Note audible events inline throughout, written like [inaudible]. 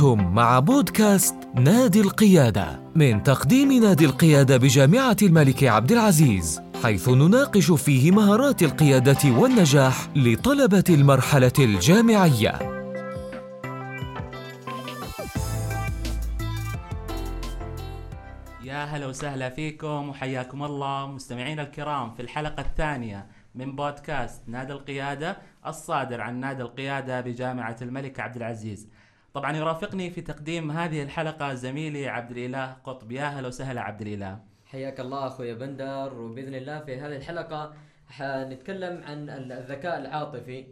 أنتم مع بودكاست نادي القيادة من تقديم نادي القيادة بجامعة الملك عبد العزيز حيث نناقش فيه مهارات القيادة والنجاح لطلبة المرحلة الجامعية. يا هلا وسهلا فيكم وحياكم الله مستمعينا الكرام في الحلقة الثانية من بودكاست نادي القيادة الصادر عن نادي القيادة بجامعة الملك عبد العزيز. طبعا يرافقني في تقديم هذه الحلقة زميلي عبد الإله قطب يا هلا وسهلا عبد الإله. حياك الله أخوي بندر وبإذن الله في هذه الحلقة حنتكلم عن الذكاء العاطفي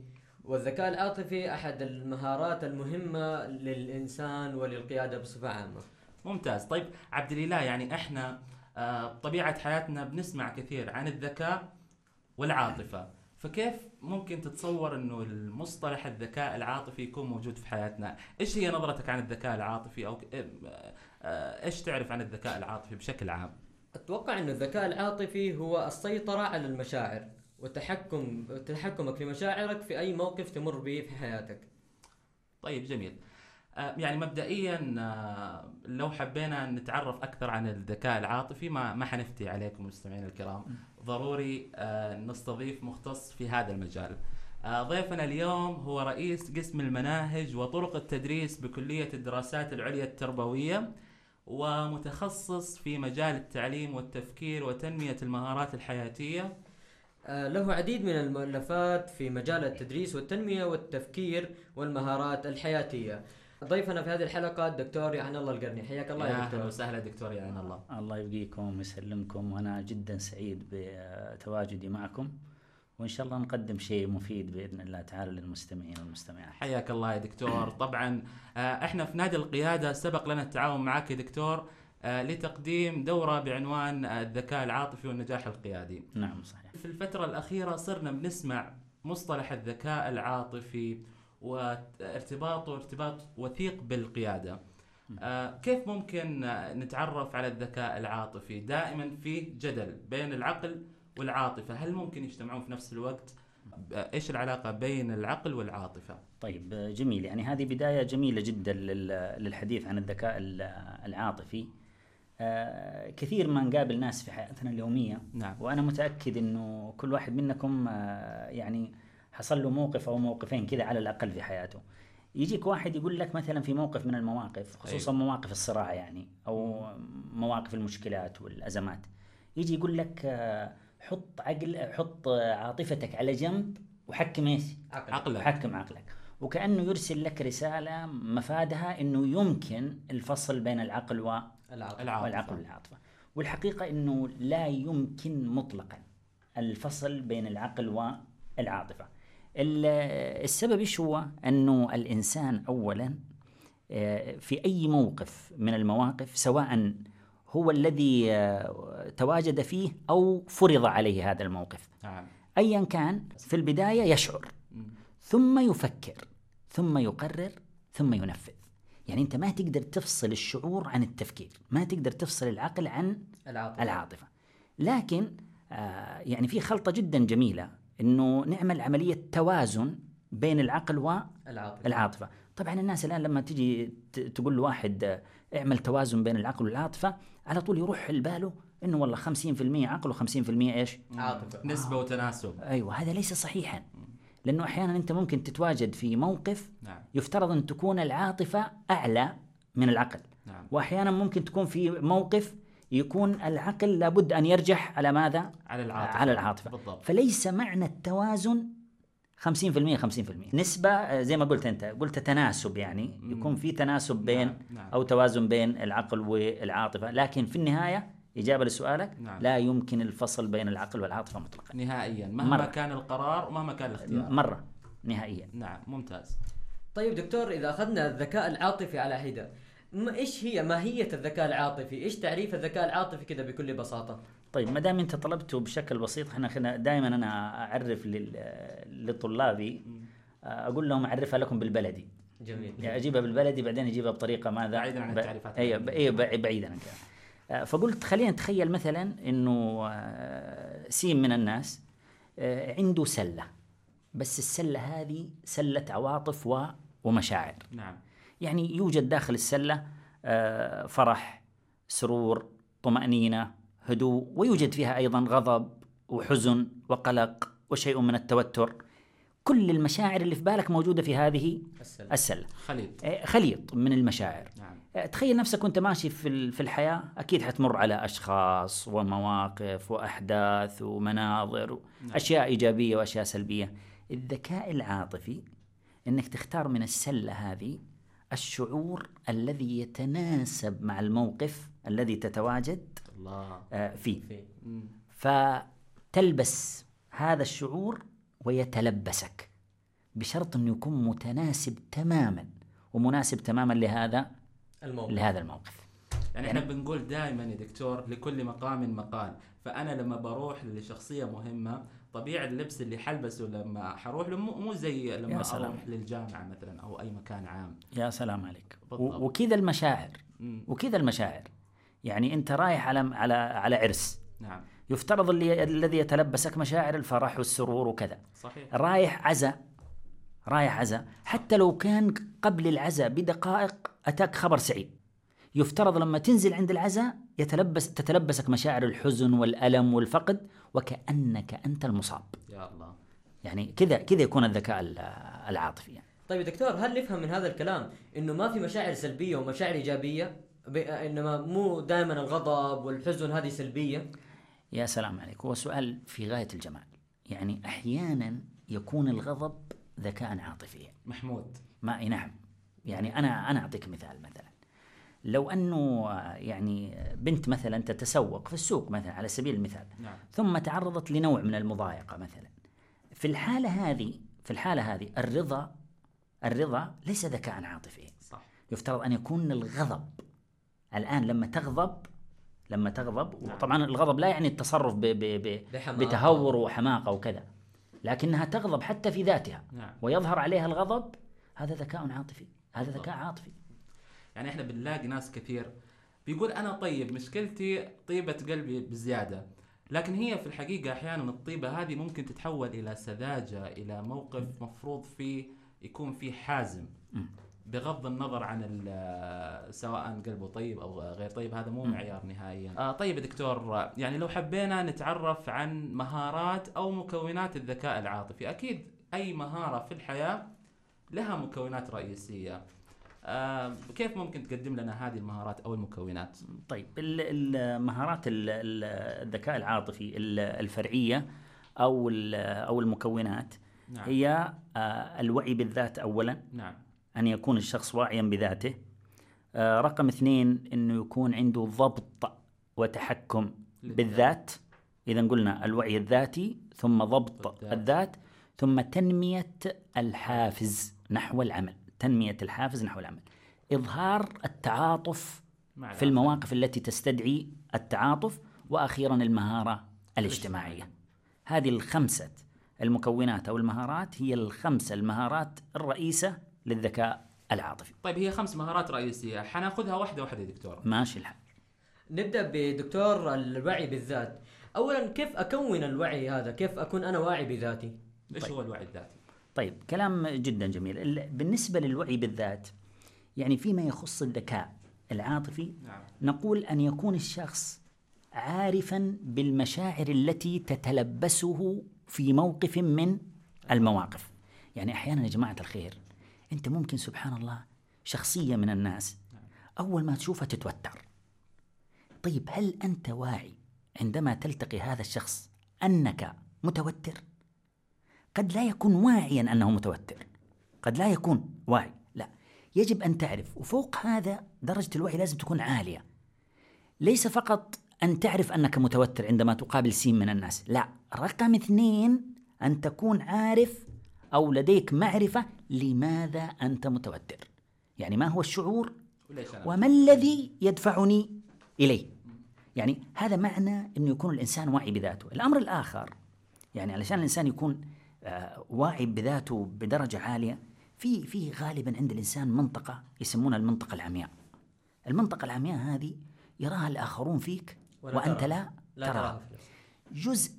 والذكاء العاطفي أحد المهارات المهمة للإنسان وللقيادة بصفة عامة. ممتاز. طيب عبد الإله يعني إحنا آه، طبيعة حياتنا بنسمع كثير عن الذكاء والعاطفة. فكيف ممكن تتصور إنه المصطلح الذكاء العاطفي يكون موجود في حياتنا؟ إيش هي نظرتك عن الذكاء العاطفي؟ أو آه، آه، إيش تعرف عن الذكاء العاطفي بشكل عام؟ أتوقع ان الذكاء العاطفي هو السيطرة على المشاعر وتحكم تحكمك لمشاعرك في أي موقف تمر به في حياتك. طيب جميل. آه، يعني مبدئيا آه، لو حبينا نتعرف أكثر عن الذكاء العاطفي ما ما حنفتي عليكم مستمعينا الكرام. ضروري آه، نستضيف مختص في هذا المجال. آه، ضيفنا اليوم هو رئيس قسم المناهج وطرق التدريس بكلية الدراسات العليا التربوية ومتخصص في مجال التعليم والتفكير وتنمية المهارات الحياتية. آه، له عديد من المؤلفات في مجال التدريس والتنمية والتفكير والمهارات الحياتية. ضيفنا في هذه الحلقة الدكتور يعن الله القرني حياك الله يا يا أهلا دكتور. وسهلا دكتور يعين الله الله يبقيكم ويسلمكم وأنا جدا سعيد بتواجدي معكم وإن شاء الله نقدم شيء مفيد بإذن الله تعالى للمستمعين والمستمعات. حياك الله يا دكتور طبعا آه، إحنا في نادي القيادة سبق لنا التعاون معك يا دكتور آه، لتقديم دورة بعنوان آه، الذكاء العاطفي والنجاح القيادي نعم صحيح. في الفترة الأخيرة صرنا بنسمع مصطلح الذكاء العاطفي وارتباطه ارتباط وثيق بالقيادة. آه، كيف ممكن نتعرف على الذكاء العاطفي؟ دائما في جدل بين العقل والعاطفة. هل ممكن يجتمعون في نفس الوقت؟ آه، إيش العلاقة بين العقل والعاطفة؟ طيب آه، جميل. يعني هذه بداية جميلة جدا لل- للحديث عن الذكاء ال- العاطفي. كثير ما نقابل ناس في حياتنا اليومية. نعم. وأنا متأكد إنه كل واحد منكم يعني حصل له موقف أو موقفين كذا على الأقل في حياته. يجيك واحد يقول لك مثلا في موقف من المواقف خصوصا أيوة. مواقف الصراع يعني أو مواقف المشكلات والأزمات. يجي يقول لك آه، حط عقل حط عاطفتك على جنب وحكم إيش؟ عقلك. حكم عقلك. وكأنه يرسل لك رسالة مفادها إنه يمكن الفصل بين العقل و العاطفة. العاطفة. والعقل والعاطفة. والحقيقة إنه لا يمكن مطلقا الفصل بين العقل والعاطفه ال- السبب إيش هو؟ أنه الإنسان اولا آه، في أي موقف من المواقف سواء هو الذي آه، تواجد فيه أو فرض عليه هذا الموقف. نعم. ايا كان في البداية يشعر. ثم يفكر ثم يقرر ثم ينفذ. يعني أنت ما تقدر تفصل الشعور عن التفكير ما تقدر تفصل العقل عن العاطفة. العاطفة. لكن آه يعني في خلطة جدا جميلة إنه نعمل عملية توازن بين العقل العاطفة. والعاطفه طبعا الناس الآن لما تجي تقول لواحد آه، اعمل توازن بين العقل والعاطفة على طول يروح لباله إنه والله 50% عقل و50% إيش؟ عاطفة. نسبة وتناسب. أيوه هذا ليس صحيحا. لأنه أحيانا أنت ممكن تتواجد في موقف نعم. يفترض أن تكون العاطفة أعلى من العقل. نعم. واحيانا ممكن تكون في موقف يكون العقل لابد أن يرجح على ماذا؟ على العاطفة على العاطفة. بالضبط. فليس معنى التوازن 50% 50% نسبة آه، زي ما قلت أنت قلت تناسب يعني. يكون في تناسب بين نعم، نعم. أو توازن بين العقل والعاطفة. لكن في النهاية إجابة لسؤالك نعم. لا يمكن الفصل بين العقل والعاطفة مطلقا. نهائيا. مهما مرة. كان القرار ومهما كان الاختيار. مرة. نهائيا. نعم ممتاز. طيب دكتور إذا أخذنا الذكاء العاطفي على حدة ما إيش هي ماهيه الذكاء العاطفي؟ إيش تعريف الذكاء العاطفي كذا بكل بساطة؟ طيب ما دام أنت طلبته بشكل بسيط إحنا خلينا دائما أنا أعرف لل- لطلابي آه، أقول لهم أعرفها لكم بالبلدي جميل. يعني أجيبها بالبلدي بعدين أجيبها بطريقة ماذا بعيداً عن التعريفات أيوه العلمية. أيوه بع- بعيدا عن كذا آه، فقلت خلينا نتخيل مثلا إنه آه، سين من الناس عنده سلة بس السلة هذه سلة عواطف و- ومشاعر نعم يعني يوجد داخل السلة آه، فرح سرور طمأنينة هدوء ويوجد فيها أيضا غضب وحزن وقلق وشيء من التوتر. كل المشاعر اللي في بالك موجودة في هذه السلة. السلة. خليل آه، خليط من المشاعر. نعم. آه، تخيل نفسك وأنت ماشي في ال- في الحياة أكيد حتمر على أشخاص ومواقف وأحداث ومناظر أشياء إيجابية وأشياء سلبية. الذكاء العاطفي إنك تختار من السلة هذه الشعور الذي يتناسب مع الموقف الذي تتواجد الله. آه، فيه. في مم. فتلبس هذا الشعور ويتلبسك بشرط انه يكون متناسب تماما. ومناسب تماما لهذا؟ الموقف. لهذا الموقف. يعني إحنا بنقول دائما يا دكتور لكل مقام مقال. فأنا لما بروح لشخصية مهمة طبيعي اللبس اللي حلبسه لما حروح له مو مو زي لما. أروح للجامعة مثلا أو أي مكان عام. يا سلام عليك. وكذا المشاعر. وكذا المشاعر. يعني أنت رايح على على على عرس. نعم. يفترض اللي الذي يتلبسك مشاعر الفرح والسرور وكذا. صحيح. رايح عزاء. رايح عزاء. حتى لو كان قبل العزاء بدقائق أتاك خبر سعيد. يفترض لما تنزل عند العزاء يتلبس تتلبسك مشاعر الحزن والألم والفقد. وكأنك أنت المصاب. يا الله. يعني كذا كذا يكون الذكاء ال- العاطفي. يعني. طيب يا دكتور هل نفهم من هذا الكلام إنه ما في مشاعر سلبية ومشاعر إيجابية. انما مو دائما الغضب والحزن هذه سلبية؟ يا سلام عليك. هو سؤال في غاية الجمال. يعني أحيانا يكون الغضب ذكاء عاطفيا. محمود. ما نعم. يعني أنا أنا أعطيك مثال مثلا. لو أنه يعني بنت مثلا تتسوق في السوق مثلا على سبيل المثال نعم. ثم تعرضت لنوع من المضايقة مثلا. في الحالة هذه في الحالة هذه الرضا الرضا ليس ذكاء عاطفيا. صح. يفترض أن يكون الغضب. الآن لما تغضب لما تغضب نعم. وطبعا الغضب لا يعني التصرف ب ب ب. بتهور وحماقة وكذا لكنها تغضب حتى في ذاتها نعم. ويظهر عليها الغضب هذا ذكاء عاطفي. هذا. ذكاء عاطفي. يعني إحنا بنلاقي ناس كثير. بيقول أنا طيب مشكلتي طيبة قلبي بزيادة. لكن هي في الحقيقة أحيانا الطيبة هذه ممكن تتحول إلى سذاجة إلى موقف مفروض فيه يكون فيه حازم. بغض النظر عن سواء قلبه طيب أو غير طيب هذا مو معيار نهائيا. آه طيب دكتور يعني لو حبينا نتعرف عن مهارات أو مكونات الذكاء العاطفي أكيد أي مهارة في الحياة لها مكونات رئيسية. آه كيف ممكن تقدم لنا هذه المهارات أو المكونات؟ طيب ال- المهارات ال- ال- الذكاء العاطفي ال- الفرعية أو أو المكونات نعم هي آه، الوعي بالذات اولا نعم أن يكون الشخص واعيا بذاته آه، رقم اثنين أنه يكون عنده ضبط وتحكم. بالذات إذا قلنا الوعي الذاتي ثم ضبط الذات. الذات ثم تنمية الحافز نحو العمل تنمية الحافز نحو العمل. إظهار التعاطف في المواقف التي تستدعي التعاطف وأخيرا المهارة الاجتماعية. هذه الخمسة المكونات أو المهارات هي الخمسة المهارات الرئيسة للذكاء العاطفي. طيب هي خمس مهارات رئيسية. حناخذها واحدة واحدة يا دكتور. ماشي الحال. نبدأ بدكتور الوعي بالذات. اولا كيف أكون الوعي هذا؟ كيف أكون أنا واعي بذاتي؟ إيش طيب. هو الوعي الذاتي؟ طيب كلام جدا جميل. ال- بالنسبة للوعي بالذات يعني فيما يخص الذكاء العاطفي نعم. نقول أن يكون الشخص عارفا بالمشاعر التي تتلبسه في موقف من المواقف. يعني أحيانا يا جماعة الخير أنت ممكن سبحان الله شخصية من الناس. أول ما تشوفها تتوتر. طيب هل أنت واعي عندما تلتقي هذا الشخص أنك متوتر؟ قد لا يكون واعيا أنه متوتر. قد لا يكون واعي. لا. يجب أن تعرف. وفوق هذا درجة الوعي لازم تكون عالية. ليس فقط أن تعرف أنك متوتر عندما تقابل سين من الناس. لا. رقم اثنين أن تكون عارف أو لديك معرفة لماذا أنت متوتر. يعني ما هو الشعور؟ وما الذي يدفعني إليه؟ يعني هذا معنى أنه يكون الإنسان واعي بذاته. الأمر الآخر يعني علشان الإنسان يكون واعي بذاته بدرجة عالية. في في غالبا عند الإنسان منطقة يسمونها المنطقة العمياء. المنطقة العمياء هذه يراها الآخرون فيك وأنت. لا, لا تراها. جزء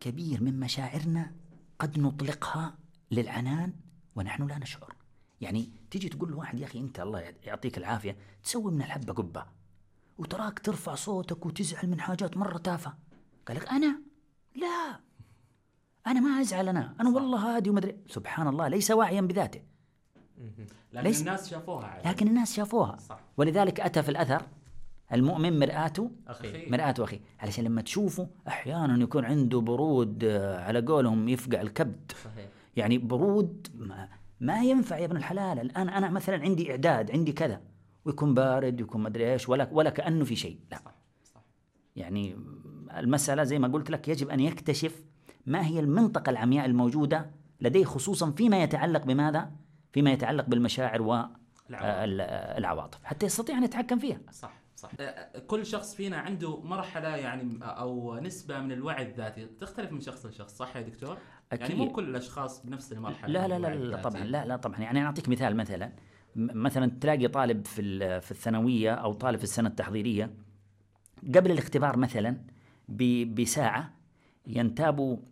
كبير من مشاعرنا قد نطلقها للعنان ونحن لا نشعر. يعني تيجي تقول لواحد يا أخي أنت الله يعطيك العافية تسوي من الحبة قبة وتراك ترفع صوتك وتزعل من حاجات مرة تافهة. قال لك أنا؟ لا. أنا ما أزعل أنا. أنا والله هادي ومدري سبحان الله ليس واعيا بذاته. لكن ليس- الناس شافوها عادي. لكن الناس شافوها. صح. ولذلك أتى في الأثر المؤمن مرآته أخي. مرآة أخي. علشان لما تشوفه أحيانا يكون عنده برود آه، على قولهم يفقع الكبد. صحيح. يعني برود ما, ما ينفع يا ابن الحلال. الآن أنا مثلا عندي إعداد عندي كذا. ويكون بارد ويكون مدري إيش ولا ولا كأنه في شيء. لا. صح صح. يعني المسألة زي ما قلت لك يجب أن يكتشف ما هي المنطقة العمياء الموجودة لديه خصوصا فيما يتعلق بماذا؟ فيما يتعلق بالمشاعر والعواطف حتى يستطيع أن يتحكم فيها صح صح آه، كل شخص فينا عنده مرحلة يعني أو نسبة من الوعي الذاتي تختلف من شخص لشخص صح يا دكتور يعني أكيد. مو كل الأشخاص بنفس المرحلة لا لا لا, لا. طبعا لا لا طبعا يعني أنا أعطيك مثال مثلا مثلا تلاقي طالب في في الثانوية أو طالب في السنة التحضيرية قبل الاختبار مثلا بساعة ينتاب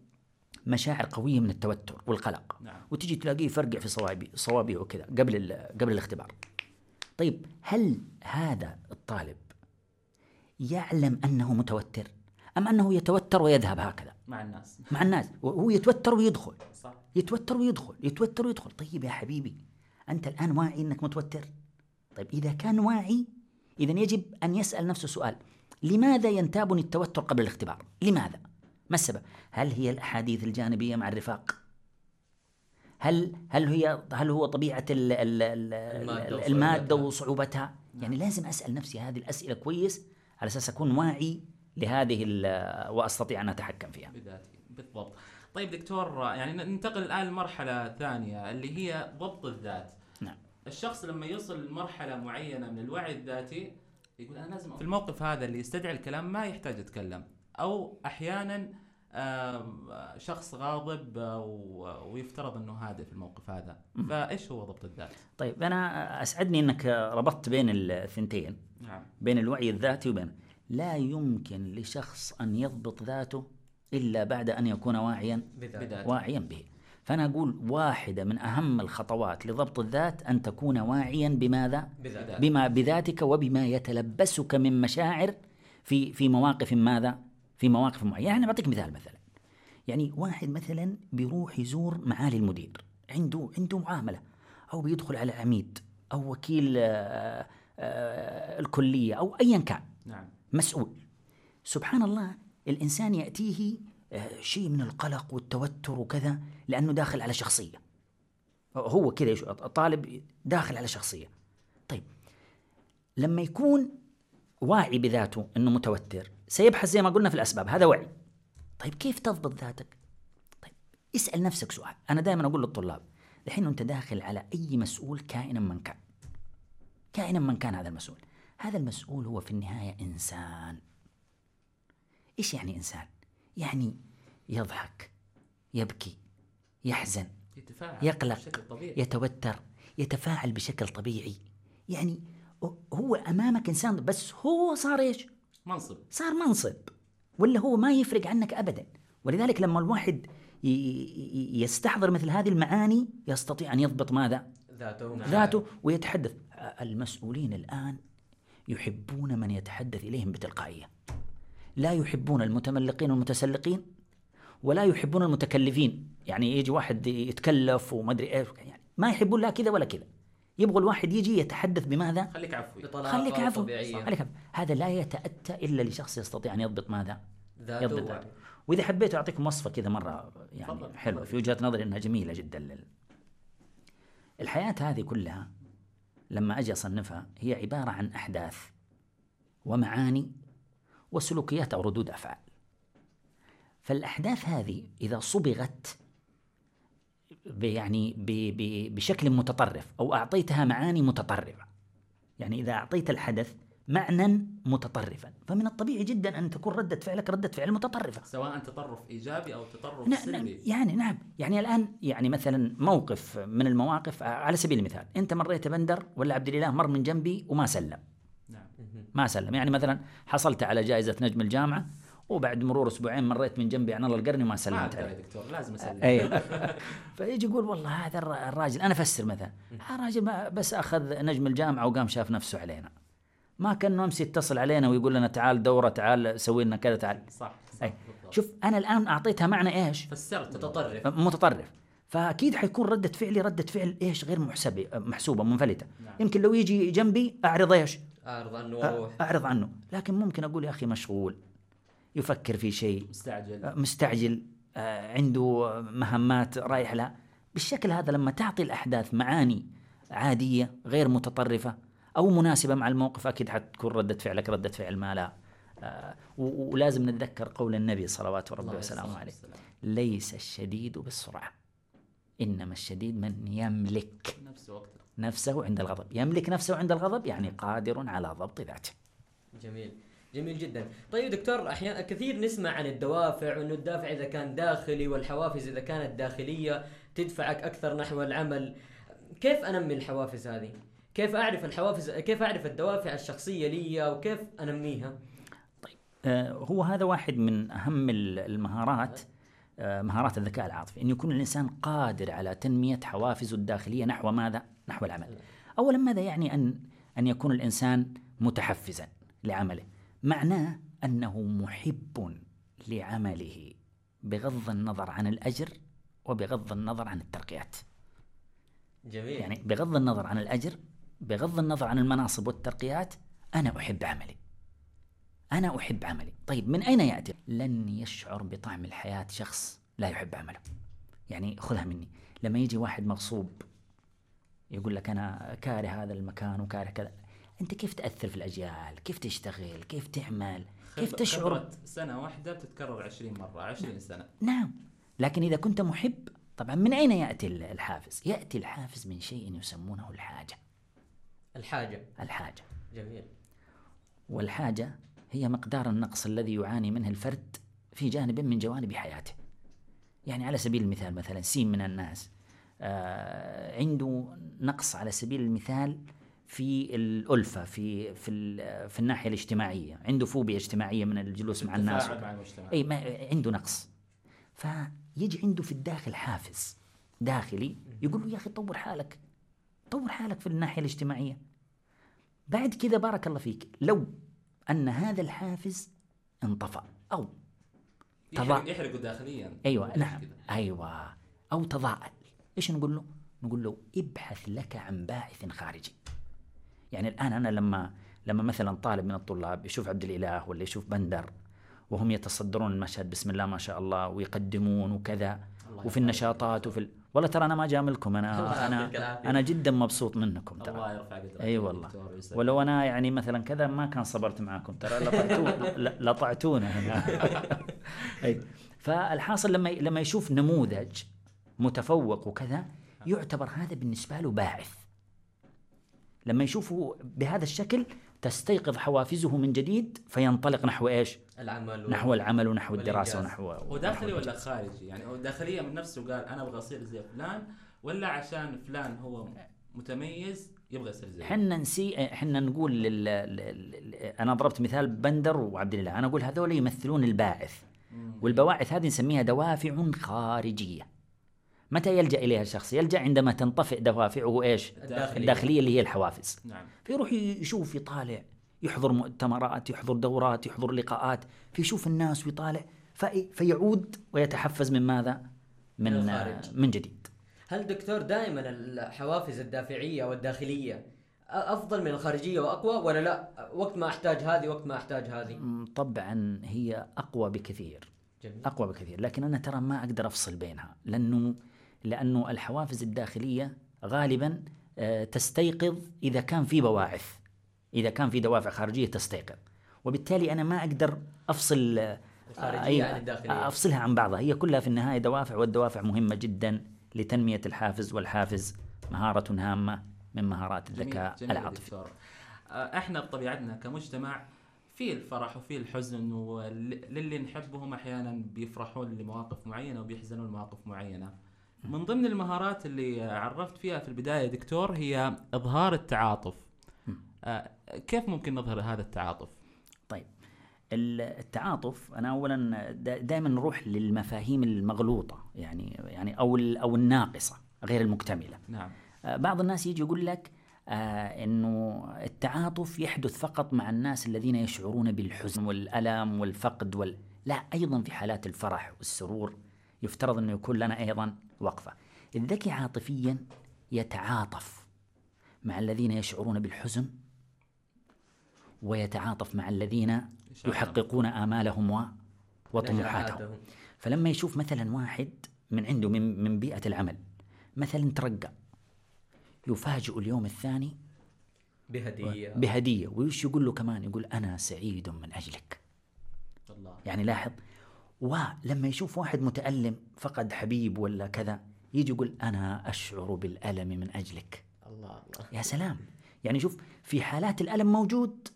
مشاعر قوية من التوتر والقلق. نعم. وتجي تلاقيه يفرقع في صوابي صوابعه وكذا قبل قبل الاختبار. طيب هل هذا الطالب يعلم أنه متوتر أم أنه يتوتر ويذهب هكذا؟ مع الناس. مع الناس. وهو يتوتر ويدخل. صح. يتوتر ويدخل. يتوتر ويدخل. طيب يا حبيبي أنت الآن واعي أنك متوتر؟ طيب إذا كان واعي إذا يجب أن يسأل نفسه سؤال لماذا ينتابني التوتر قبل الاختبار؟ لماذا؟ ما السبب؟ هل هي الأحاديث الجانبية مع الرفاق؟ هل هل هي هل هو طبيعة ال ال ال المادة المادة وصعوبتها. وصعوبتها يعني لازم أسأل نفسي هذه الأسئلة كويس على أساس أكون واعي لهذه وأستطيع أن أتحكم فيها. بذاتي بالضبط. طيب دكتور يعني ننتقل الآن لمرحلة ثانية اللي هي ضبط الذات. نعم. الشخص لما يوصل لمرحلة معينة من الوعي الذاتي يقول أنا لازم في الموقف هذا اللي يستدعي الكلام ما يحتاج يتكلم. أو أحيانا شخص غاضب آه، ويفترض إنه هادئ في الموقف هذا. فإيش هو ضبط الذات؟ طيب أنا أسعدني أنك ربطت بين الثنتين نعم. بين الوعي الذاتي وبين. لا يمكن لشخص أن يضبط ذاته إلا بعد أن يكون واعيا بذات بذات واعيا به. فأنا أقول واحدة من أهم الخطوات لضبط الذات أن تكون واعيا بماذا؟ بذات بما بذاتك وبما يتلبسك من مشاعر في في مواقف ماذا؟ في مواقف معينة. يعني بعطيك مثال مثلا. يعني واحد مثلا بيروح يزور معالي المدير. عنده عنده معاملة. أو بيدخل على عميد أو وكيل آه، آه، الكلية أو أيا كان. نعم. مسؤول. سبحان الله الإنسان يأتيه آه، شيء من القلق والتوتر وكذا لأنه داخل على شخصية. هو كذا الطالب داخل على شخصية. طيب. لما يكون واعي بذاته أنه متوتر سيبحث زي ما قلنا في الأسباب هذا وعي. طيب كيف تضبط ذاتك؟ طيب اسأل نفسك سؤال. أنا دائما أقول للطلاب الحين أنت داخل على أي مسؤول كائنا من كان؟ كائنا من كان هذا المسؤول؟ هذا المسؤول هو في النهاية إنسان. إيش يعني إنسان؟ يعني يضحك يبكي يحزن يتفاعل يقلق بشكل طبيعي. يتوتر يتفاعل بشكل طبيعي. يعني هو أمامك إنسان بس هو صار إيش؟ منصب. صار منصب ولا هو ما يفرق عنك ابدا. ولذلك لما الواحد يستحضر مثل هذه المعاني يستطيع أن يضبط ماذا؟ ذاته ذاته ويتحدث. المسؤولين الآن يحبون من يتحدث إليهم بتلقائية. لا يحبون المتملقين والمتسلقين ولا يحبون المتكلفين. يعني يجي واحد يتكلف وما أدري إيش يعني ما يحبون لا كذا ولا كذا. يبغوا الواحد يجي يتحدث بماذا؟ خليك عفوي بطلاقة خليك عفو طبيعية. خليك عفو هذا لا يتأتى إلا لشخص يستطيع أن يضبط ماذا؟ ذاته يضبط. ذاته وإذا حبيت أعطيكم وصفة كذا مرة يعني تفضل، حلوة. في وجهة نظري أنها جميلة جدا لل... الحياة هذه كلها لما أجي أصنفها هي عبارة عن أحداث ومعاني وسلوكيات أو ردود أفعال فالأحداث هذه إذا صبغت يعني ب ب بشكل متطرف أو أعطيتها معاني متطرفة. يعني إذا أعطيت الحدث معنى متطرفا. فمن الطبيعي جدا أن تكون ردة فعلك ردة فعل متطرفة. سواء تطرف إيجابي أو تطرف نعم نعم سلبي يعني نعم. يعني الآن يعني مثلا موقف من المواقف على سبيل المثال أنت مريت بندر ولا عبد الإله مر من جنبي وما سلم. نعم. ما سلم. يعني مثلا حصلت على جائزة نجم الجامعة وبعد مرور أسبوعين مريت من جنبي عن الله القرني وما ما سلمت عليه. دكتور لازم أسلم. اي [laughs] فيجي يقول والله هذا الر- الراجل أنا أفسر مثلا هذا الراجل ما- بس أخذ نجم الجامعة وقام شاف نفسه علينا. ما كان أمس يتصل علينا ويقول لنا تعال دورة تعال سوي لنا كذا تعال. صح صح أي. شوف أنا الآن أعطيتها معنى إيش؟ فسرت متطرف متطرف. فأكيد حيكون ردة فعلي ردة فعل إيش؟ غير محسبه محسوبة منفلتة. نعم. يمكن لو يجي جنبي أعرض إيش؟ أعرض عنه. وأروح أعرض عنه. لكن ممكن أقول يا أخي مشغول. يفكر في شيء. مستعجل. مستعجل. آه، عنده مهمات رايح لها. بالشكل هذا لما تعطي الأحداث معاني عادية غير متطرفة أو مناسبة مع الموقف أكيد حتكون ردة فعلك ردة فعل ما لا. آه، ولازم نتذكر قول النبي صلوات ربي الله وسلامه. عليه. ليس الشديد بالسرعة إنما الشديد من يملك نفس وقت نفسه عند الغضب. يملك نفسه عند الغضب يعني قادر على ضبط ذاته. جميل. جميل جدا طيب دكتور أحيانا كثير نسمع عن الدوافع وأنه الدافع إذا كان داخلي والحوافز إذا كانت داخلية تدفعك أكثر نحو العمل كيف أنمي الحوافز هذه كيف أعرف الحوافز كيف أعرف الدوافع الشخصية لي وكيف أنميها آه، هو هذا واحد من أهم ال- المهارات آه، مهارات الذكاء العاطفي إن يكون الإنسان قادر على تنمية حوافزه الداخلية نحو ماذا؟ نحو العمل. اولا ماذا يعني ان أن يكون الإنسان متحفزا لعمله؟ معناه أنه محب لعمله بغض النظر عن الأجر وبغض النظر عن الترقيات. جميل. يعني بغض النظر عن الأجر بغض النظر عن المناصب والترقيات أنا أحب عملي. أنا أحب عملي. طيب من أين يأتي؟ لن يشعر بطعم الحياة شخص لا يحب عمله. يعني خذها مني. لما يجي واحد مغصوب يقول لك أنا كاره هذا المكان وكاره كذا. أنت كيف تأثر في الأجيال؟ كيف تشتغل؟ كيف تعمل؟ كيف تشعر؟ خبرة سنة واحدة بتتكرر 20 مرة 20 سنة. نعم. لكن إذا كنت محب طبعا من أين يأتي ال- الحافز؟ يأتي الحافز من شيء يسمونه الحاجة. الحاجة. الحاجة. جميل. والحاجة هي مقدار النقص الذي يعاني منه الفرد في جانب من جوانب حياته. يعني على سبيل المثال مثلا سين من الناس آه عنده نقص على سبيل المثال في الألفة في في في الناحية الاجتماعية. عنده فوبيا اجتماعية من الجلوس مع الناس. مع المجتمع. إي ما عنده نقص. فيجي عنده في الداخل حافز داخلي يقول له يا أخي طور حالك طور حالك في الناحية الاجتماعية. بعد كذا بارك الله فيك. لو أن هذا الحافز انطفأ أو تضع- يحرق يحرقوا داخليا. أيوه نعم. أيوه. أو تضاءل. إيش نقول له؟ نقول له ابحث لك عن باعث خارجي. يعني الآن أنا لما لما مثلا طالب من الطلاب يشوف عبد الإله ولا يشوف بندر وهم يتصدرون المشهد بسم الله ما شاء الله ويقدمون وكذا الله وفي النشاطات وفي ال... والله ترى أنا ما جاملكم [laughs] الله أنا أنا. أنا جدا مبسوط منكم الله ترى يرفع قدرك أي والله. ولو أنا يعني مثلا كذا ما كان صبرت معاكم ترى لطعتون لطعتونا هنا. [laughs] أي. فالحاصل لما لما يشوف نموذج متفوق وكذا يعتبر هذا بالنسبة له باعث. لما يشوفه بهذا الشكل تستيقظ حوافزه من جديد فينطلق نحو إيش؟ العمل نحو العمل ونحو الدراسة. ونحو هو داخلي ولا خارجي يعني هو داخليا من نفسه قال أنا أبغى أصير زي فلان ولا عشان فلان هو متميز يبغى يصير زيه حنا نسي حنا نقول لل... لل... أنا ضربت مثال بندر وعبد الله أنا أقول هذول يمثلون الباعث. والبواعث هذه نسميها دوافع خارجية متى يلجأ إليها الشخص؟ يلجأ عندما تنطفئ دوافعه إيش؟ الداخلية. الداخلية اللي هي الحوافز. نعم. فيروح يشوف يطالع يحضر مؤتمرات يحضر دورات يحضر لقاءات فيشوف الناس ويطالع في... فيعود ويتحفز من ماذا؟ من من الخارج. من جديد. هل دكتور دائما الحوافز الدافعية والداخلية أفضل من الخارجية وأقوى ولا لا؟ وقت ما أحتاج هذه وقت ما أحتاج هذه. طبعا هي أقوى بكثير. جميل. أقوى بكثير. لكن أنا ترى ما أقدر أفصل بينها لأنه لأنه الحوافز الداخلية غالبا آه، تستيقظ إذا كان في بواعث. إذا كان في دوافع خارجية تستيقظ. وبالتالي أنا ما أقدر أفصل آه، الخارجية أي- عن الداخلية. أفصلها عن بعضها. هي كلها في النهاية دوافع والدوافع مهمة جدا لتنمية الحافز والحافز مهارة هامة من مهارات جميل الذكاء جميل يا العاطفي. دكتور آه، إحنا بطبيعتنا كمجتمع في الفرح وفي الحزن وللي نحبهم أحيانا بيفرحون لمواقف معينة وبيحزنون لمواقف معينة. من ضمن المهارات اللي عرفت فيها في البداية دكتور هي إظهار التعاطف. آه، كيف ممكن نظهر هذا التعاطف؟ طيب التعاطف أنا اولا دائما نروح للمفاهيم المغلوطة يعني يعني أو أو الناقصة غير المكتملة. نعم. آه، بعض الناس يجي يقول لك آه إنه التعاطف يحدث فقط مع الناس الذين يشعرون بالحزن والألم والفقد وال... لا أيضا في حالات الفرح والسرور. يفترض إنه يكون لنا أيضا وقفة. الذكي عاطفيا يتعاطف مع الذين يشعرون بالحزن ويتعاطف مع الذين يحققون آمالهم و... وطموحاتهم. فلما يشوف مثلا واحد من عنده من من بيئة العمل مثلا ترقى يفاجئ اليوم الثاني بهدية. بهدية ويش يقول له كمان؟ يقول أنا سعيد من أجلك. الله. يعني لاحظ ولما يشوف واحد متألم فقد حبيب ولا كذا؟ يجي يقول أنا أشعر بالألم من أجلك. الله الله. يا سلام. يعني شوف في حالات الألم موجود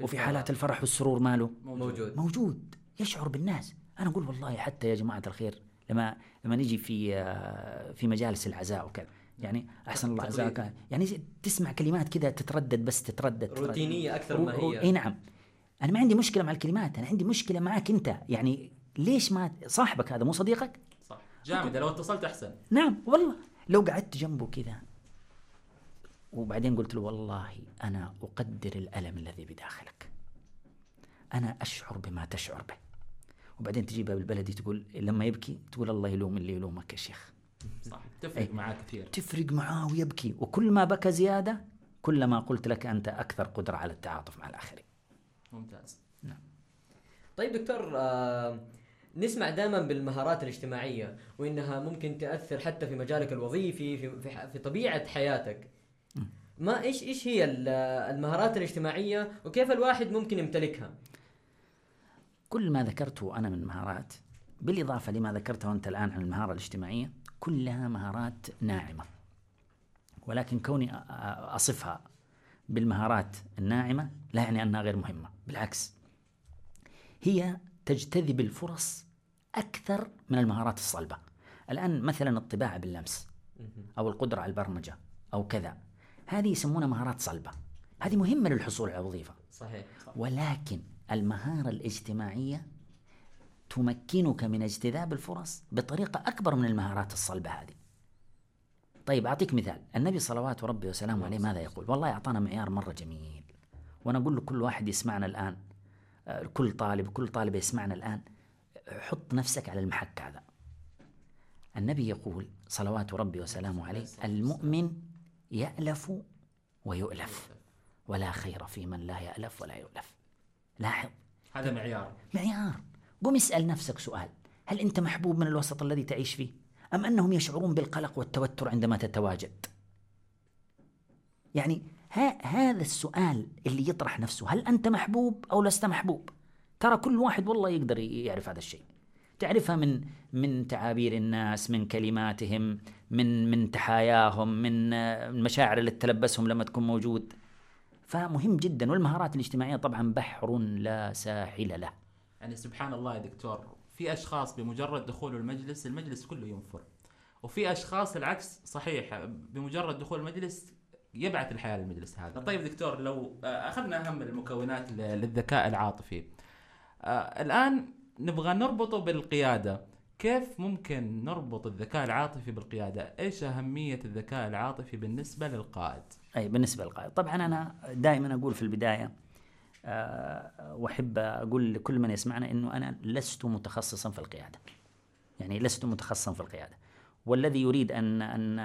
وفي. حالات الفرح والسرور ماله. موجود. موجود. يشعر بالناس. أنا أقول والله حتى يا جماعة الخير لما لما نيجي في آه، في مجالس العزاء وكذا. يعني أحسن الله. عزاك. يعني تسمع كلمات كذا تتردد بس تتردد. تتردد. روتينية أكثر ما هي. إي نعم. أنا ما عندي مشكلة مع الكلمات. أنا عندي مشكلة معك أنت. يعني ليش ما صاحبك هذا مو صديقك؟ صح. جامده لو اتصلت أحسن. نعم والله. لو قعدت جنبه كذا وبعدين قلت له والله أنا أقدر الألم الذي بداخلك. أنا أشعر بما تشعر به. وبعدين تجيبها بالبلدي تقول لما يبكي تقول الله يلوم اللي يلومك يا شيخ. صح تفرق معاه كثير. تفرق معاه ويبكي. وكل ما بكى زيادة كلما قلت لك أنت أكثر قدرة على التعاطف مع الآخرين. ممتاز. طيب دكتور آه نسمع دائما بالمهارات الاجتماعية وإنها ممكن تأثر حتى في مجالك الوظيفي في في, في طبيعة حياتك. ما إيش إيش هي ال- المهارات الاجتماعية وكيف الواحد ممكن يمتلكها؟ كل ما ذكرته أنا من مهارات بالإضافة لما ذكرته أنت الآن عن المهارة الاجتماعية كلها مهارات ناعمة. ولكن كوني أصفها بالمهارات الناعمة لا يعني أنها غير مهمة بالعكس. هي تجتذب الفرص أكثر من المهارات الصلبة. الآن مثلا الطباعة باللمس أو القدرة على البرمجة أو كذا هذه يسمونها مهارات صلبة. هذه مهمة للحصول على وظيفة. صحيح. ولكن المهارة الاجتماعية تمكنك من اجتذاب الفرص بطريقة أكبر من المهارات الصلبة هذه. طيب أعطيك مثال. النبي صلوات ربي وسلامه عليه ماذا يقول؟ والله أعطانا معيار مرة جميل. وأنا أقول لكل واحد يسمعنا الآن. آه، كل طالب كل طالبة يسمعنا الآن. حط نفسك على المحك هذا. النبي يقول صلوات ربي وسلامه عليه المؤمن يألف ويؤلف ولا خير في من لا يألف ولا يؤلف. لاحظ. هذا معيار. معيار. قم اسأل نفسك سؤال. هل أنت محبوب من الوسط الذي تعيش فيه؟ أم أنهم يشعرون بالقلق والتوتر عندما تتواجد؟ يعني ها هذا السؤال اللي يطرح نفسه. هل أنت محبوب أو لست محبوب؟ ترى كل واحد والله يقدر يعرف هذا الشيء. تعرفها من من تعابير الناس من كلماتهم من من تحاياهم من المشاعر اللي تلبسهم لما تكون موجود. فمهم جدا. والمهارات الاجتماعية طبعا بحر لا ساحل له. يعني سبحان الله يا دكتور في أشخاص بمجرد دخوله المجلس المجلس كله ينفر. وفي أشخاص العكس صحيح بمجرد دخول المجلس يبعث الحياة للمجلس هذا. طيب دكتور لو آه، أخذنا أهم المكونات للذكاء العاطفي. آه، الآن نبغى نربطه بالقيادة. كيف ممكن نربط الذكاء العاطفي بالقيادة؟ إيش أهمية الذكاء العاطفي بالنسبة للقائد؟ أي بالنسبة للقائد. طبعا أنا دائما أقول في البداية آه، وأحب أقول لكل من يسمعنا إنه أنا لست متخصصا في القيادة. يعني لست متخصصا في القيادة. والذي يريد أن أن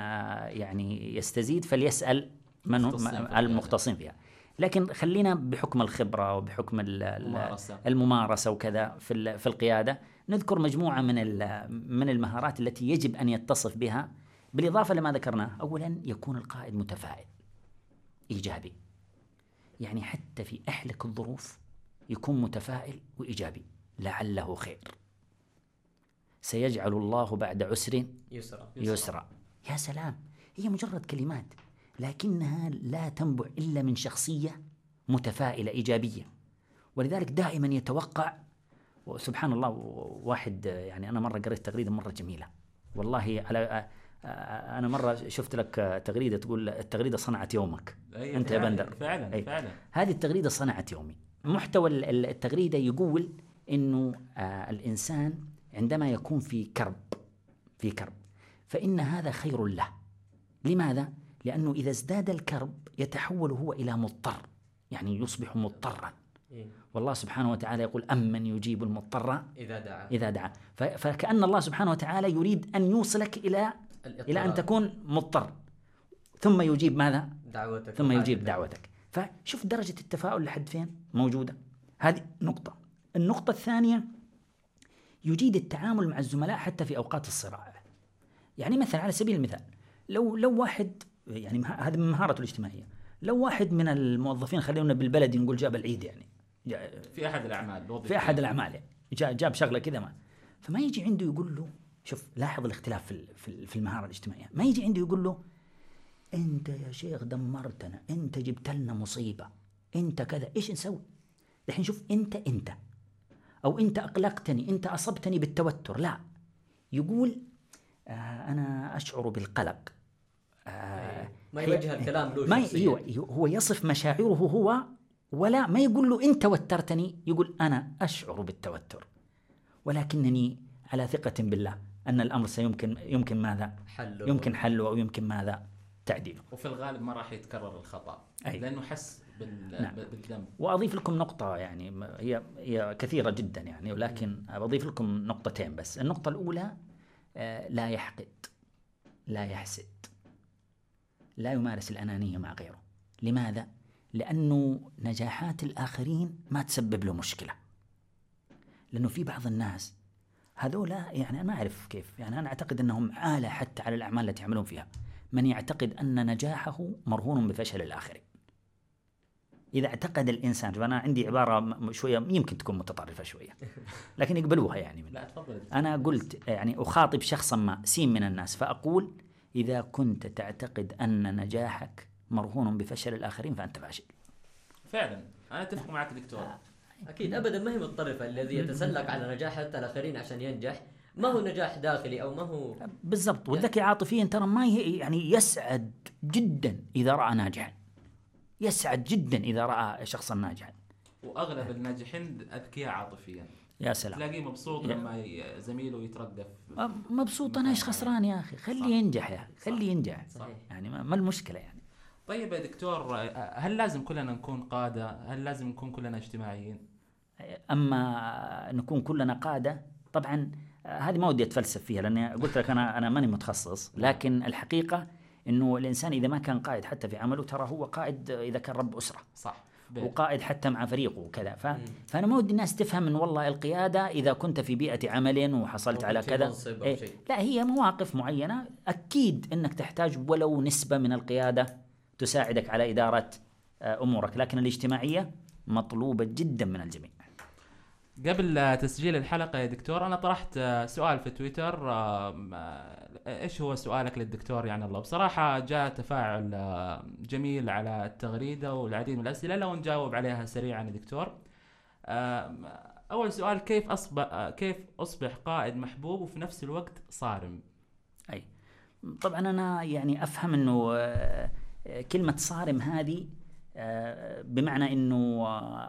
يعني يستزيد فليسأل من هم. المختصين فيها. لكن خلينا بحكم الخبرة وبحكم ال- ال- الممارسة. الممارسة وكذا في في القيادة نذكر مجموعة من من المهارات التي يجب أن يتصف بها. بالإضافة لما ذكرناه اولا يكون القائد متفائل إيجابي. يعني حتى في أحلك الظروف يكون متفائل وإيجابي لعله خير. سيجعل الله بعد عسر يسرى يسرا. يا سلام هي مجرد كلمات. لكنها لا تنبع إلا من شخصية متفائلة إيجابية. ولذلك دائما يتوقع وسبحان الله واحد يعني أنا مرة قريت تغريدة مرة جميلة. والله على أنا مرة شفت لك تغريدة تقول التغريدة صنعت يومك. أي أنت يا بندر. فعلا أي. فعلا. هذه التغريدة صنعت يومي. محتوى ال- ال- التغريدة يقول إنه الإنسان عندما يكون في كرب في كرب فإن هذا خير له. لماذا؟ لأنه إذا ازداد الكرب يتحول هو إلى مضطر يعني يصبح مضطرا. إيه. والله سبحانه وتعالى يقول امن يجيب المضطر؟ إذا دعا. إذا دعا. ف- فكأن الله سبحانه وتعالى يريد أن يوصلك إلى إلى أن الاضطرار. تكون مضطر. ثم يجيب ماذا؟ دعوتك. ثم. يجيب دعوتك. فشوف درجة التفاؤل لحد فين؟ موجودة. هذه نقطة. النقطة الثانية يجيد التعامل مع الزملاء حتى في أوقات الصراع. يعني مثلا على سبيل المثال لو لو واحد يعني هذه من مهارته الاجتماعية. لو واحد من الموظفين خلينا بالبلد نقول جاب العيد يعني في أحد الأعمال. في أحد الأعمال يعني جا- جاب شغلة كذا ما. فما يجي عنده يقول له شوف لاحظ الاختلاف في في المهارة الاجتماعية. ما يجي عنده يقول له أنت يا شيخ دمرتنا أنت جبت لنا مصيبة أنت كذا إيش نسوي؟ الحين شوف أنت أنت أو أنت أقلقتني أنت أصبتني بالتوتر. لا. يقول آه أنا أشعر بالقلق. آه ما يوجه الكلام له ما. أيوه هو يصف مشاعره هو ولا ما يقول له انت وترتني يقول أنا أشعر بالتوتر ولكنني على ثقة بالله أن الأمر سيمكن يمكن ماذا؟ حله يمكن حله أو يمكن ماذا؟ تعديله. وفي الغالب ما راح يتكرر الخطأ أي. لأنه حس بال... نعم. بالذنب وأضيف لكم نقطة يعني هي هي كثيرة جدا يعني ولكن بضيف لكم نقطتين بس، النقطة الأولى آه، لا يحقد لا يحسد لا يمارس الأنانية مع غيره. لماذا؟ لأنه نجاحات الآخرين ما تسبب له مشكلة. لأنه في بعض الناس هذولا يعني أنا ما أعرف كيف يعني أنا أعتقد أنهم عالة حتى على الأعمال التي يعملون فيها. من يعتقد أن نجاحه مرهون بفشل الآخرين. إذا اعتقد الإنسان شوف أنا عندي عبارة شوية يمكن تكون متطرفة شوية لكن يقبلوها يعني من لا تفضل. أنا قلت يعني أخاطب شخصا ما سين من الناس فأقول إذا كنت تعتقد أن نجاحك مرهون بفشل الآخرين فأنت فاشل. فعلا. أنا أتفق معك دكتور. أكيد. ابدا ما هي متطرفه الذي يتسلق على نجاح حتى الآخرين عشان ينجح؟ ما هو نجاح داخلي أو ما هو؟ بالضبط. والذكي عاطفيا ترى ما ي- يعني يسعد جدا إذا رأى ناجحا. يسعد جدا إذا رأى شخصا ناجحا. وأغلب الناجحين أذكياء عاطفيا. يا سلام. تلاقيه مبسوط يا. لما زميله يترقف مبسوط. أنا إيش خسران يا أخي؟ خليه ينجح يا أخي خليه ينجح. صحيح يعني ما المشكلة يعني. طيب يا دكتور هل لازم كلنا نكون قادة؟ هل لازم نكون كلنا اجتماعيين؟ أما نكون كلنا قادة طبعا هذه ما ودي أتفلسف فيها لأني قلت لك أنا أنا ماني متخصص. لكن الحقيقة إنه الإنسان إذا ما كان قائد حتى في عمله ترى هو قائد إذا كان رب أسرة. صح. وقائد حتى مع فريقه وكذا. ف... فأنا ما ودي الناس تفهم إن والله القيادة إذا كنت في بيئة عمل وحصلت على كذا إيه،. لا هي مواقف معينة. أكيد إنك تحتاج ولو نسبة من القيادة تساعدك على إدارة آه، أمورك. لكن الاجتماعية مطلوبة جدا من الجميع. قبل آه، تسجيل الحلقة يا دكتور أنا طرحت آه، سؤال في تويتر آم، آه، إيش هو سؤالك للدكتور؟ يعني الله بصراحة جاء تفاعل آه، جميل على التغريدة والعديد من الأسئلة لو نجاوب عليها سريعا يا دكتور. أول سؤال كيف أصبح آه، كيف أصبح قائد محبوب وفي نفس الوقت صارم؟ أي. طبعا أنا يعني آه، آه، كلمة صارم هذه آه، بمعنى إنه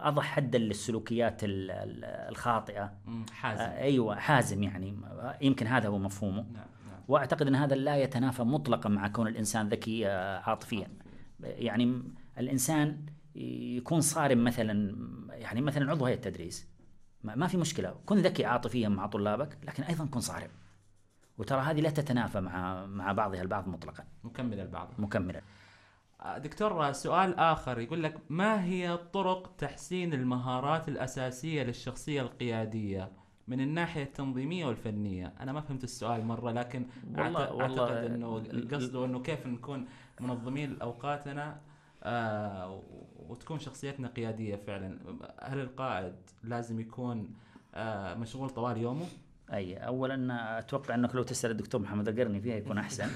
اضع حدا للسلوكيات ال- ال- الخاطئة. حازم. آه، أيوه حازم يعني. يمكن هذا هو مفهومه. نعم نعم. وأعتقد إن هذا لا يتنافى مطلقا مع كون الإنسان ذكي آه، عاطفيا. يعني الإنسان يكون صارم مثلا يعني مثلا عضو هيئة التدريس. ما في مشكلة. كن ذكي عاطفيا مع طلابك لكن أيضا كن صارم. وترى هذه لا تتنافى مع مع بعضها البعض مطلقا. مكمل البعض. مكملا آه، دكتور سؤال آخر. يقول لك ما هي طرق تحسين المهارات الأساسية للشخصية القيادية؟ من الناحية التنظيمية والفنية. أنا ما فهمت السؤال مرة لكن والله- أعت- والله أعتقد أنه قصده أنه كيف نكون منظمين لأوقاتنا آه وتكون شخصيتنا قيادية فعلا. هل القائد لازم يكون آه مشغول طوال يومه؟ أي اولا أتوقع أنك لو تسأل الدكتور محمد القرني فيها يكون أحسن.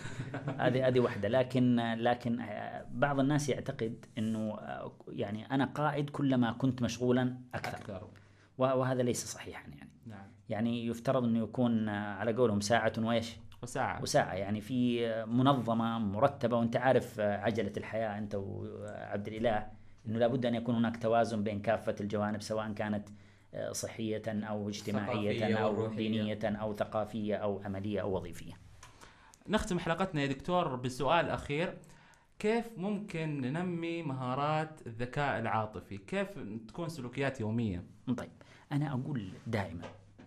هذه هذه واحدة. لكن لكن بعض الناس يعتقد إنه يعني أنا قائد كلما كنت مشغولا أكثر. أكثر. وهذا ليس صحيحا يعني. نعم. يعني يفترض إنه يكون على قولهم ساعة وإيش؟ وساعة. وساعة. يعني في منظمة مرتبة وأنت عارف عجلة الحياة أنت وعبد الإله إنه لابد أن يكون هناك توازن بين كافة الجوانب سواء كانت آه، صحية أو اجتماعية ثقافية أو وروحية. دينية أو ثقافية أو عملية أو وظيفية. نختم حلقتنا يا دكتور بسؤال أخير كيف ممكن ننمي مهارات الذكاء العاطفي؟ كيف تكون سلوكيات يومية؟ طيب أنا أقول دائما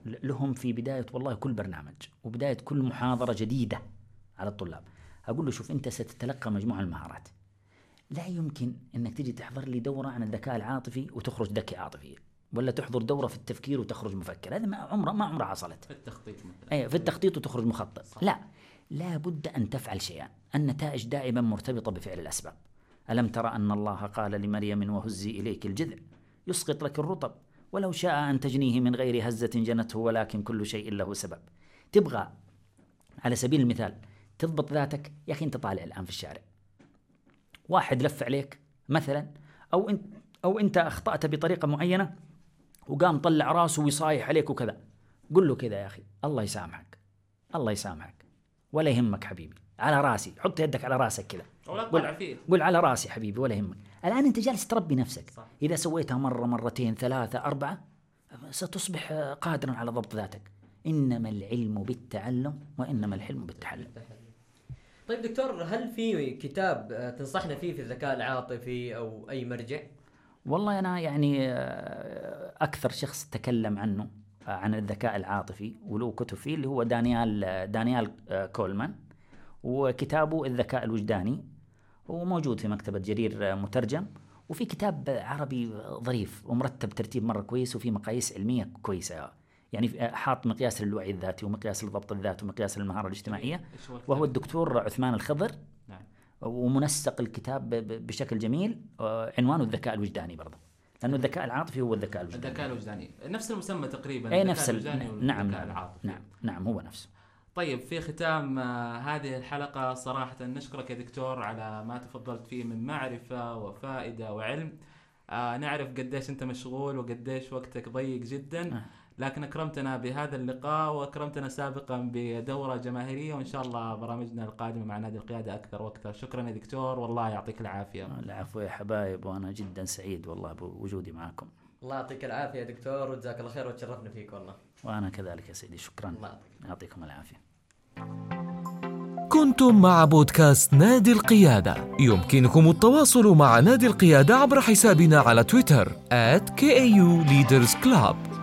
لهم في بداية والله كل برنامج وبداية كل محاضرة جديدة على الطلاب أقول له شوف أنت ستتلقى مجموعة من المهارات لا يمكن إنك تجي تحضر لي دورة عن الذكاء العاطفي وتخرج ذكي عاطفي ولا تحضر دورة في التفكير وتخرج مفكر. هذا ما عمره ما عمرها حصلت. في التخطيط مثلا. اي في التخطيط وتخرج مخطط. لا لا بد أن تفعل شيئا. النتائج دائما مرتبطة بفعل الأسباب. ألم ترى أن الله قال لمريم وهزي إليك الجذع؟ يسقط لك الرطب. ولو شاء أن تجنيه من غير هزة جنته ولكن كل شيء له سبب. تبغى على سبيل المثال تضبط ذاتك. يا أخي أنت طالع الآن في الشارع. واحد لف عليك مثلا أو انت أو أنت أخطأت بطريقة معينة وقام طلع راسه ويصايح عليك وكذا. قل له كذا يا أخي الله يسامحك الله يسامحك. ولا يهمك حبيبي على راسي حط يدك على راسك كذا. فيه. قل على راسي حبيبي ولا يهمك. الآن أنت جالس تربي نفسك. صح. إذا سويتها مرة مرتين ثلاثة أربعة ستصبح قادرا على ضبط ذاتك. إنما العلم بالتعلم وإنما الحلم بالتحلم. طيب دكتور هل في كتاب تنصحنا فيه في الذكاء العاطفي أو أي مرجع؟ والله أنا يعني آه، أكثر شخص تكلم عنه آه، عن الذكاء العاطفي وله كتب فيه اللي هو دانيال آه، دانيال كولمان وكتابه الذكاء الوجداني وموجود في مكتبة جرير مترجم وفي كتاب عربي ظريف ومرتب ترتيب مرة كويس وفي مقاييس علمية كويسة يعني حاط مقياس للوعي الذاتي ومقياس لضبط الذات ومقياس للمهارة الاجتماعية؟ وهو الدكتور عثمان الخضر ومنسق الكتاب بشكل جميل آه، عنوانه الذكاء الوجداني برضه. لأنه الذكاء العاطفي هو الذكاء الوجداني. الذكاء الوجداني. نفس المسمى تقريبا اي نفس ال... الوجداني نعم نعم العاطفي. نعم نعم هو نفسه. طيب في ختام آه، هذه الحلقة صراحة نشكرك يا دكتور على ما تفضلت فيه من معرفة وفائدة وعلم. آه نعرف قديش أنت مشغول وقديش وقتك ضيق جدا. لكن أكرمتنا بهذا اللقاء وأكرمتنا سابقا بدورة جماهيرية وإن شاء الله برامجنا القادمة مع نادي القيادة أكثر وأكثر. شكرا يا دكتور والله يعطيك العافية. العفو يا حبايب وأنا جدا سعيد والله بوجودي معكم الله يعطيك العافية يا دكتور وجزاك الله خير وتشرفنا فيك والله. وأنا كذلك يا سيدي شكرا. الله يعطيك. يعطيكم العافية. كنتم مع بودكاست نادي القيادة. يمكنكم التواصل مع نادي القيادة عبر حسابنا على تويتر at KAU Leaders Club.